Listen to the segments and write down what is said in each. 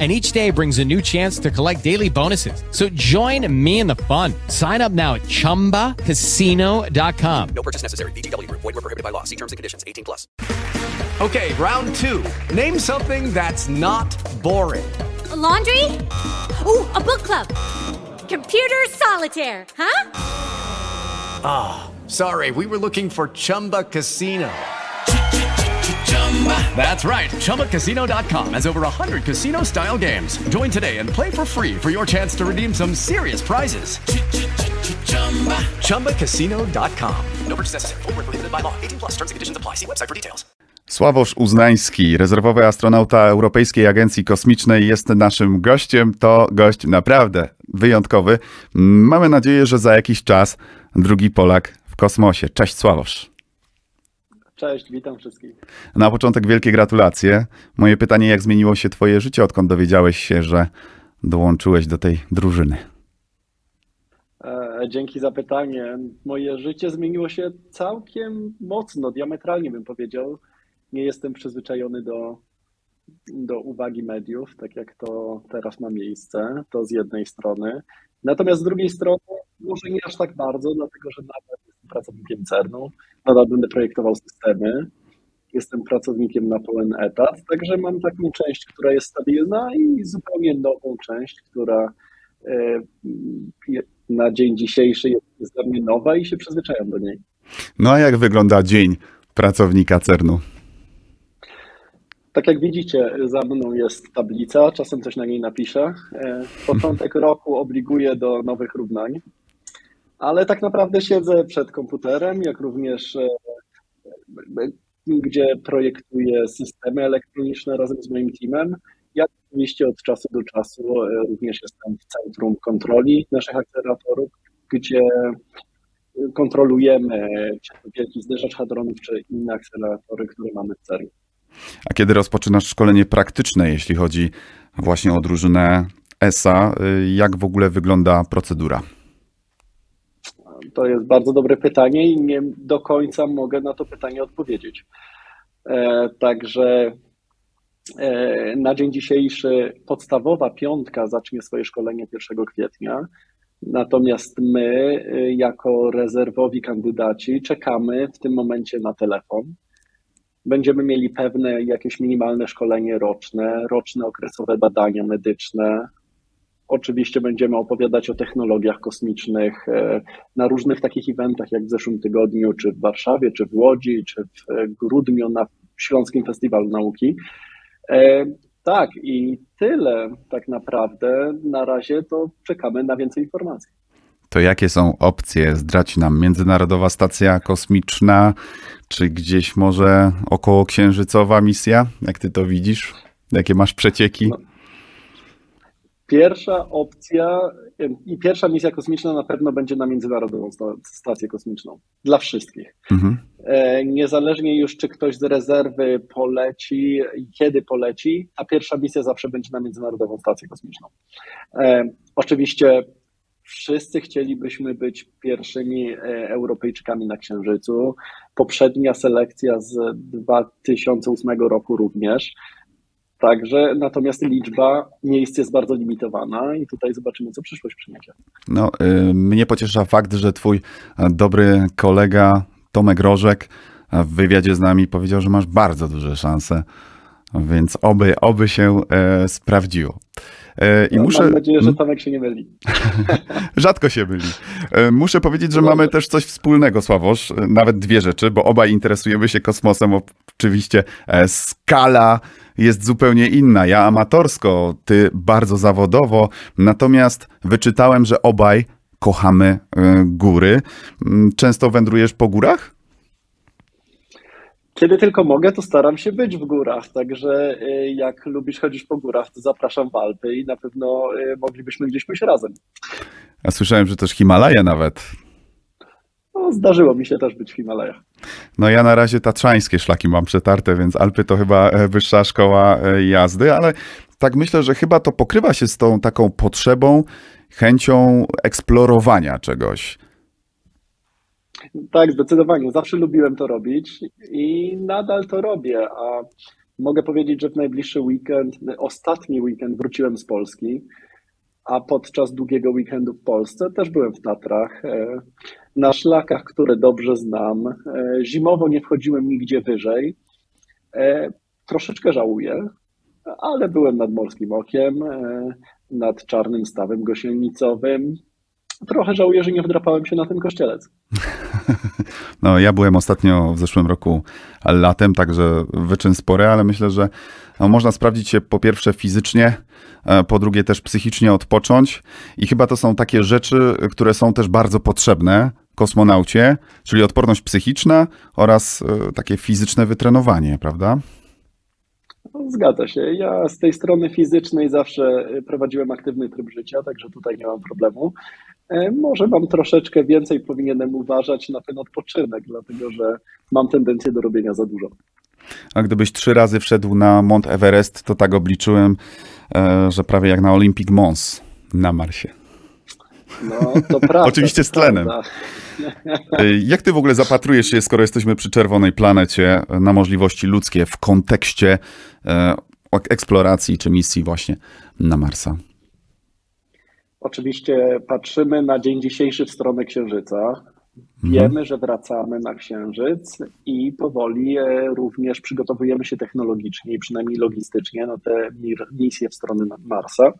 And each day brings a new chance to collect daily bonuses. So join me in the fun. Sign up now at chumbacasino.com. No purchase necessary. VGW Group. Void were prohibited by law. See terms and conditions. 18 plus. Okay, round two. Name something that's not boring. A laundry? Ooh, a book club. Computer solitaire, huh? Ah, sorry, we were looking for Chumba Casino. That's right. ChumbaCasino.com has over 100 casino style games. Join today and play for free for your chance to redeem some serious prizes. ChumbaCasino.com. No purchase necessary. Void were prohibited by law. 18 plus. Terms and conditions apply. See website for details. Sławosz Uznański, rezerwowy astronauta Europejskiej Agencji Kosmicznej, jest naszym gościem. To gość naprawdę wyjątkowy. Mamy nadzieję, że za jakiś czas drugi Polak w kosmosie. Cześć Sławosz. Cześć, witam wszystkich. Na początek wielkie gratulacje. Moje pytanie, jak zmieniło się twoje życie, odkąd dowiedziałeś się, że dołączyłeś do tej drużyny? E, dzięki za pytanie. Moje życie zmieniło się całkiem mocno, diametralnie bym powiedział. Nie jestem przyzwyczajony do, do uwagi mediów, tak jak to teraz ma miejsce. To z jednej strony. Natomiast z drugiej strony, może nie aż tak bardzo, dlatego że jestem pracownikiem CERN-u, nadal będę projektował systemy. Jestem pracownikiem na pełen etat, także mam taką część, która jest stabilna i zupełnie nową część, która e, na dzień dzisiejszy jest, jest dla mnie nowa i się przyzwyczajam do niej. No a jak wygląda dzień pracownika CERN-u? Tak jak widzicie, za mną jest tablica, czasem coś na niej napiszę. E, Początek roku obliguje do nowych równań, ale tak naprawdę siedzę przed komputerem, jak również e, e, gdzie projektuję systemy elektroniczne razem z moim teamem. Jak oczywiście od czasu do czasu e, również jestem w centrum kontroli naszych akceleratorów, gdzie kontrolujemy czy to wielki zderzacz hadronów, czy inne akceleratory, które mamy w CERN. A kiedy rozpoczynasz szkolenie praktyczne, jeśli chodzi właśnie o drużynę ESA, y, jak w ogóle wygląda procedura? To jest bardzo dobre pytanie i nie do końca mogę na to pytanie odpowiedzieć. E, także e, na dzień dzisiejszy podstawowa piątka zacznie swoje szkolenie 1 kwietnia. Natomiast my, e, jako rezerwowi kandydaci, czekamy w tym momencie na telefon. Będziemy mieli pewne jakieś minimalne szkolenie roczne, roczne okresowe badania medyczne, Oczywiście będziemy opowiadać o technologiach kosmicznych e, na różnych takich eventach, jak w zeszłym tygodniu, czy w Warszawie, czy w Łodzi, czy w e, grudniu na Śląskim Festiwalu Nauki. E, Tak, i tyle tak naprawdę. Na razie to czekamy na więcej informacji. To jakie są opcje? Zdrać nam Międzynarodowa Stacja Kosmiczna, czy gdzieś może około księżycowa misja? Jak ty to widzisz? Jakie masz przecieki? No. Pierwsza opcja i pierwsza misja kosmiczna na pewno będzie na Międzynarodową sta- Stację Kosmiczną. Dla wszystkich. Mhm. E, Niezależnie już, czy ktoś z rezerwy poleci i kiedy poleci, ta pierwsza misja zawsze będzie na Międzynarodową Stację Kosmiczną. E, Oczywiście wszyscy chcielibyśmy być pierwszymi e, Europejczykami na Księżycu. Poprzednia selekcja z 2008 roku również. Także natomiast liczba miejsc jest bardzo limitowana i tutaj zobaczymy, co przyszłość przyniesie. No, y, mnie pociesza fakt, że twój e, dobry kolega Tomek Rożek e, w wywiadzie z nami powiedział, że masz bardzo duże szanse, więc oby, oby się e, sprawdziło. E, I No, muszę. Mam nadzieję, że Mm, Tomek się nie myli. Rzadko się myli. E, Muszę powiedzieć, że mamy też coś wspólnego, Sławosz. E, Nawet dwie rzeczy, bo obaj interesujemy się kosmosem. Oczywiście skala jest zupełnie inna. Ja amatorsko, ty bardzo zawodowo. Natomiast wyczytałem, że obaj kochamy góry. Mm, Często wędrujesz po górach? Kiedy tylko mogę, to staram się być w górach, także y, jak lubisz chodzić po górach, to zapraszam w Alpy i na pewno y, moglibyśmy gdzieś pójść razem. Ja słyszałem, że też Himalaje nawet. No, No, zdarzyło mi się też być w Himalajach. No ja na razie tatrzańskie szlaki mam przetarte, więc Alpy to chyba e, wyższa szkoła e, jazdy, ale tak myślę, że chyba to pokrywa się z tą taką potrzebą, chęcią eksplorowania czegoś. Tak, zdecydowanie. Zawsze lubiłem to robić i nadal to robię. A mogę powiedzieć, że w najbliższy weekend, ostatni weekend wróciłem z Polski, a podczas długiego weekendu w Polsce też byłem w Tatrach, e, na szlakach, które dobrze znam. E, zimowo nie wchodziłem nigdzie wyżej. E, troszeczkę żałuję, ale byłem nad Morskim Okiem, nad Czarnym Stawem Gosielnicowym. Trochę żałuję, że nie wdrapałem się na ten kościelec. No, ja byłem ostatnio w zeszłym roku latem, także wyczyn spory, ale myślę, że no, można sprawdzić się po pierwsze fizycznie, e, po drugie też psychicznie odpocząć i chyba to są takie rzeczy, które są też bardzo potrzebne kosmonaucie, czyli odporność psychiczna oraz e, takie fizyczne wytrenowanie, prawda? Zgadza się. Ja z tej strony fizycznej zawsze prowadziłem aktywny tryb życia, także tutaj nie mam problemu. E, może mam troszeczkę więcej powinienem uważać na ten odpoczynek, dlatego że mam tendencję do robienia za dużo. A gdybyś trzy razy wszedł na Mont Everest, to tak obliczyłem, e, że prawie jak na Olympic Mons na Marsie. No, to prawda. Oczywiście z tlenem. E, jak ty w ogóle zapatrujesz się, skoro jesteśmy przy czerwonej planecie, na możliwości ludzkie w kontekście eksploracji czy misji właśnie na Marsa? Oczywiście patrzymy na dzień dzisiejszy w stronę Księżyca. Wiemy, mhm. że wracamy na Księżyc i powoli e, również przygotowujemy się technologicznie przynajmniej logistycznie na te misje w stronę Marsa.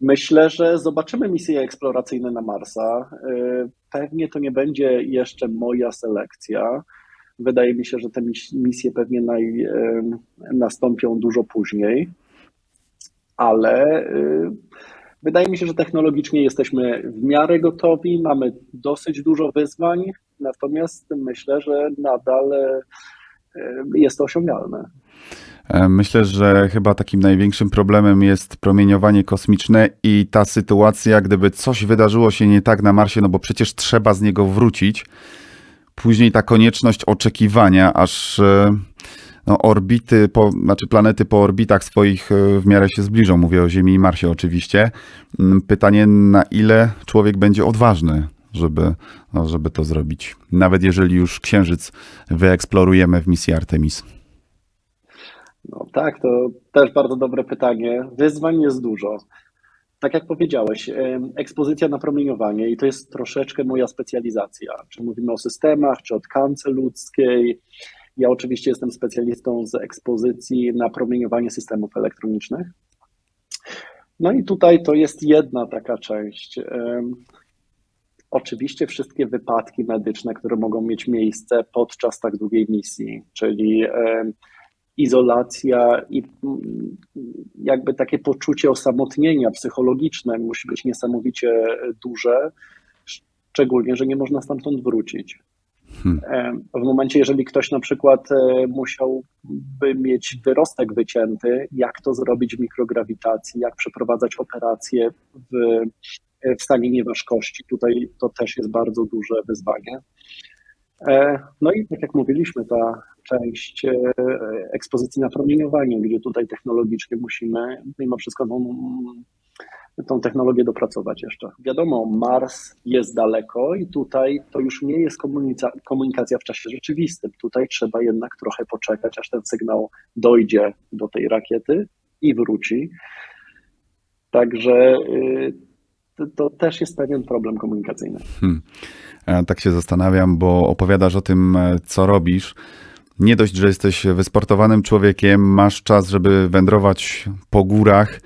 Myślę, że zobaczymy misje eksploracyjne na Marsa. E, pewnie to nie będzie jeszcze moja selekcja. Wydaje mi się, że te misje pewnie naj, nastąpią dużo później ale y, wydaje mi się, że technologicznie jesteśmy w miarę gotowi, mamy dosyć dużo wyzwań, natomiast myślę, że nadal y, jest to osiągalne. E, myślę, że chyba takim największym problemem jest promieniowanie kosmiczne i ta sytuacja, gdyby coś wydarzyło się nie tak na Marsie, no bo przecież trzeba z niego wrócić. Później ta konieczność oczekiwania, aż e, no, orbity, po, znaczy planety po orbitach swoich e, w miarę się zbliżą. Mówię o Ziemi i Marsie oczywiście. Mm, pytanie, na ile człowiek będzie odważny, żeby, no, żeby to zrobić. Nawet jeżeli już Księżyc wyeksplorujemy w misji Artemis. No tak, to też bardzo dobre pytanie. Wyzwań jest dużo. Tak jak powiedziałeś, ekspozycja na promieniowanie i to jest troszeczkę moja specjalizacja. Czy mówimy o systemach, czy o tkance ludzkiej, ja oczywiście jestem specjalistą z ekspozycji na promieniowanie systemów elektronicznych. No i tutaj to jest jedna taka część. Oczywiście wszystkie wypadki medyczne, które mogą mieć miejsce podczas tak długiej misji, czyli izolacja i mm, jakby takie poczucie osamotnienia psychologiczne musi być niesamowicie duże, szczególnie, że nie można stamtąd wrócić. Hmm. W momencie, jeżeli ktoś na przykład e, musiałby mieć wyrostek wycięty, jak to zrobić w mikrograwitacji, jak przeprowadzać operację w, w stanie nieważkości, tutaj to też jest bardzo duże wyzwanie. E, no i tak jak mówiliśmy, ta część e, ekspozycji na promieniowanie, gdzie tutaj technologicznie musimy mimo wszystko no, tą technologię dopracować jeszcze. Wiadomo, Mars jest daleko i tutaj to już nie jest komunikacja, komunikacja w czasie rzeczywistym. Tutaj trzeba jednak trochę poczekać, aż ten sygnał dojdzie do tej rakiety i wróci. Także y, to, to też jest pewien problem komunikacyjny. Hmm. tak się zastanawiam, bo opowiadasz o tym, e, co robisz. Nie dość, że jesteś wysportowanym człowiekiem, masz czas, żeby wędrować po górach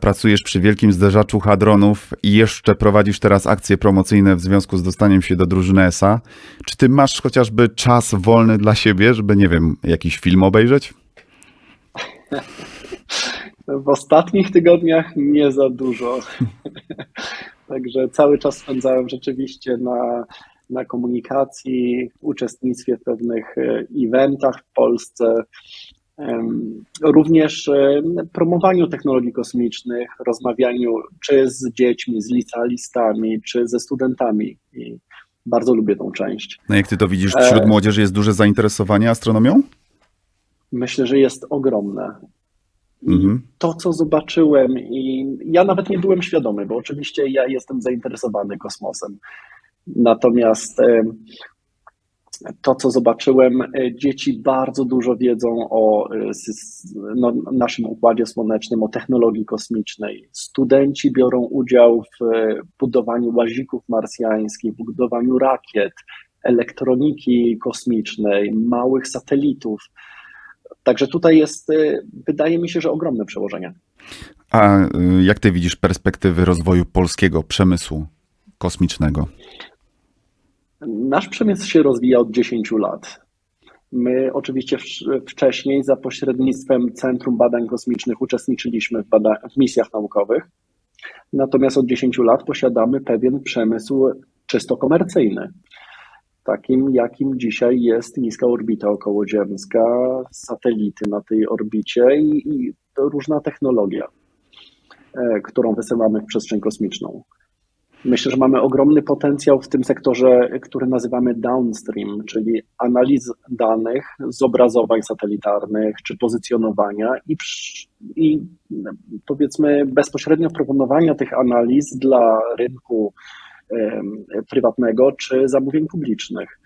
pracujesz przy wielkim zderzaczu hadronów i jeszcze prowadzisz teraz akcje promocyjne w związku z dostaniem się do drużyny ESA. Czy ty masz chociażby czas wolny dla siebie, żeby, nie wiem, jakiś film obejrzeć? W ostatnich tygodniach nie za dużo. Także cały czas spędzałem rzeczywiście na, na komunikacji, uczestnictwie w pewnych e, eventach w Polsce. Również promowaniu technologii kosmicznych, rozmawianiu czy z dziećmi, z licealistami, czy ze studentami. I bardzo lubię tą część. No jak ty to widzisz, wśród E. młodzieży jest duże zainteresowanie astronomią? Myślę, że jest ogromne. Mhm. to, co zobaczyłem, i ja nawet nie byłem świadomy, bo oczywiście ja jestem zainteresowany kosmosem. Natomiast to, co zobaczyłem, e, dzieci bardzo dużo wiedzą o e, no, naszym układzie słonecznym, o technologii kosmicznej. Studenci biorą udział w e, budowaniu łazików marsjańskich, budowaniu rakiet, elektroniki kosmicznej, małych satelitów. Także tutaj jest, wydaje mi się, że ogromne przełożenie. A jak ty widzisz perspektywy rozwoju polskiego przemysłu kosmicznego? Nasz przemysł się rozwija od 10 lat. My oczywiście wcześniej za pośrednictwem Centrum Badań Kosmicznych uczestniczyliśmy w, w misjach naukowych, natomiast od 10 lat posiadamy pewien przemysł czysto komercyjny, takim jakim dzisiaj jest niska orbita okołoziemska, satelity na tej orbicie i, i różna technologia, e, którą wysyłamy w przestrzeń kosmiczną. Myślę, że mamy ogromny potencjał w tym sektorze, który nazywamy downstream, czyli analiz danych z obrazowań satelitarnych czy pozycjonowania i, i powiedzmy bezpośrednio proponowania tych analiz dla rynku prywatnego czy zamówień publicznych.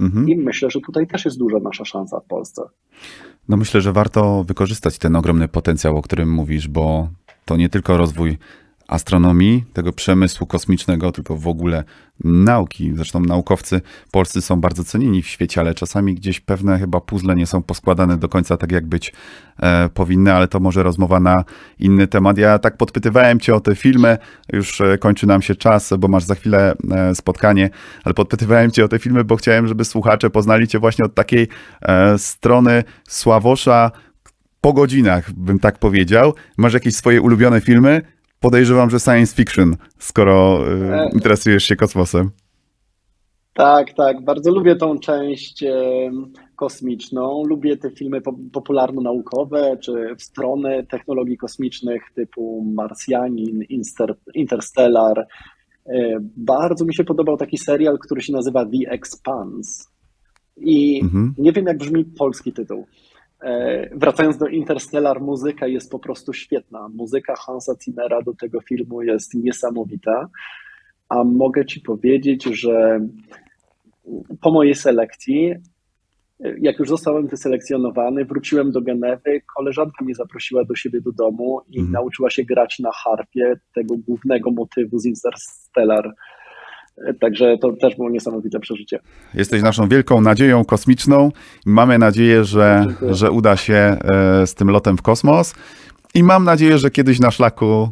Mhm. I myślę, że tutaj też jest duża nasza szansa w Polsce. No myślę, że warto wykorzystać ten ogromny potencjał, o którym mówisz, bo to nie tylko rozwój astronomii, tego przemysłu kosmicznego, tylko w ogóle nauki. Zresztą naukowcy polscy są bardzo cenieni w świecie, ale czasami gdzieś pewne chyba puzzle nie są poskładane do końca tak, jak być e, powinny, ale to może rozmowa na inny temat. Ja tak podpytywałem cię o te filmy, już e, kończy nam się czas, bo masz za chwilę e, spotkanie, ale podpytywałem cię o te filmy, bo chciałem, żeby słuchacze poznali cię właśnie od takiej e, strony Sławosza po godzinach, bym tak powiedział. Masz jakieś swoje ulubione filmy? Podejrzewam, że science fiction, skoro e, E. interesujesz się kosmosem. Tak, tak. Bardzo lubię tą część em, kosmiczną. Lubię te filmy po- popularno-naukowe, czy w stronę technologii kosmicznych typu Marsjanin, Interstellar. E, Bardzo mi się podobał taki serial, który się nazywa The Expanse. I Mhm. nie wiem, jak brzmi polski tytuł. E, Wracając do Interstellar, muzyka jest po prostu świetna. Muzyka Hansa Zimmera do tego filmu jest niesamowita. A mogę ci powiedzieć, że po mojej selekcji, jak już zostałem wyselekcjonowany, wróciłem do Genewy, koleżanka mnie zaprosiła do siebie do domu i Mhm. nauczyła się grać na harpie tego głównego motywu z Interstellar. Także to też było niesamowite przeżycie. Jesteś naszą wielką nadzieją kosmiczną. Mamy nadzieję, że, Dziękuję. że uda się e, z tym lotem w kosmos. I mam nadzieję, że kiedyś na szlaku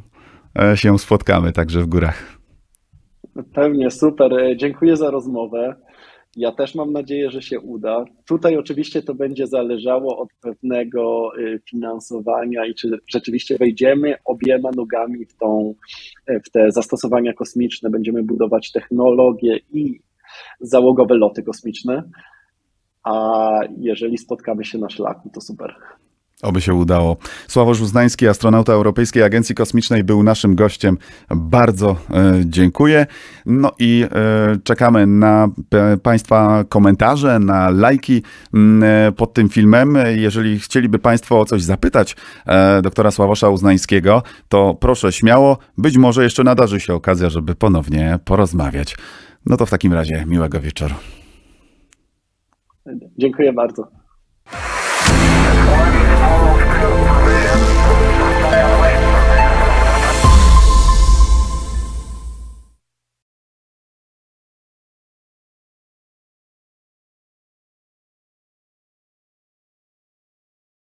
e, się spotkamy, także w górach. Pewnie, super. E, Dziękuję za rozmowę. Ja też mam nadzieję, że się uda. Tutaj oczywiście to będzie zależało od pewnego y, finansowania i czy rzeczywiście wejdziemy obiema nogami w, tą, e, w te zastosowania kosmiczne, będziemy budować technologie i załogowe loty kosmiczne. A jeżeli spotkamy się na szlaku, to super. Oby się udało. Sławosz Uznański, astronauta Europejskiej Agencji Kosmicznej, był naszym gościem. Bardzo e, dziękuję. No i e, czekamy na p- Państwa komentarze, na lajki e, pod tym filmem. Jeżeli chcieliby Państwo o coś zapytać e, doktora Sławosza Uznańskiego, to proszę śmiało. Być może jeszcze nadarzy się okazja, żeby ponownie porozmawiać. No to w takim razie miłego wieczoru. Dziękuję bardzo.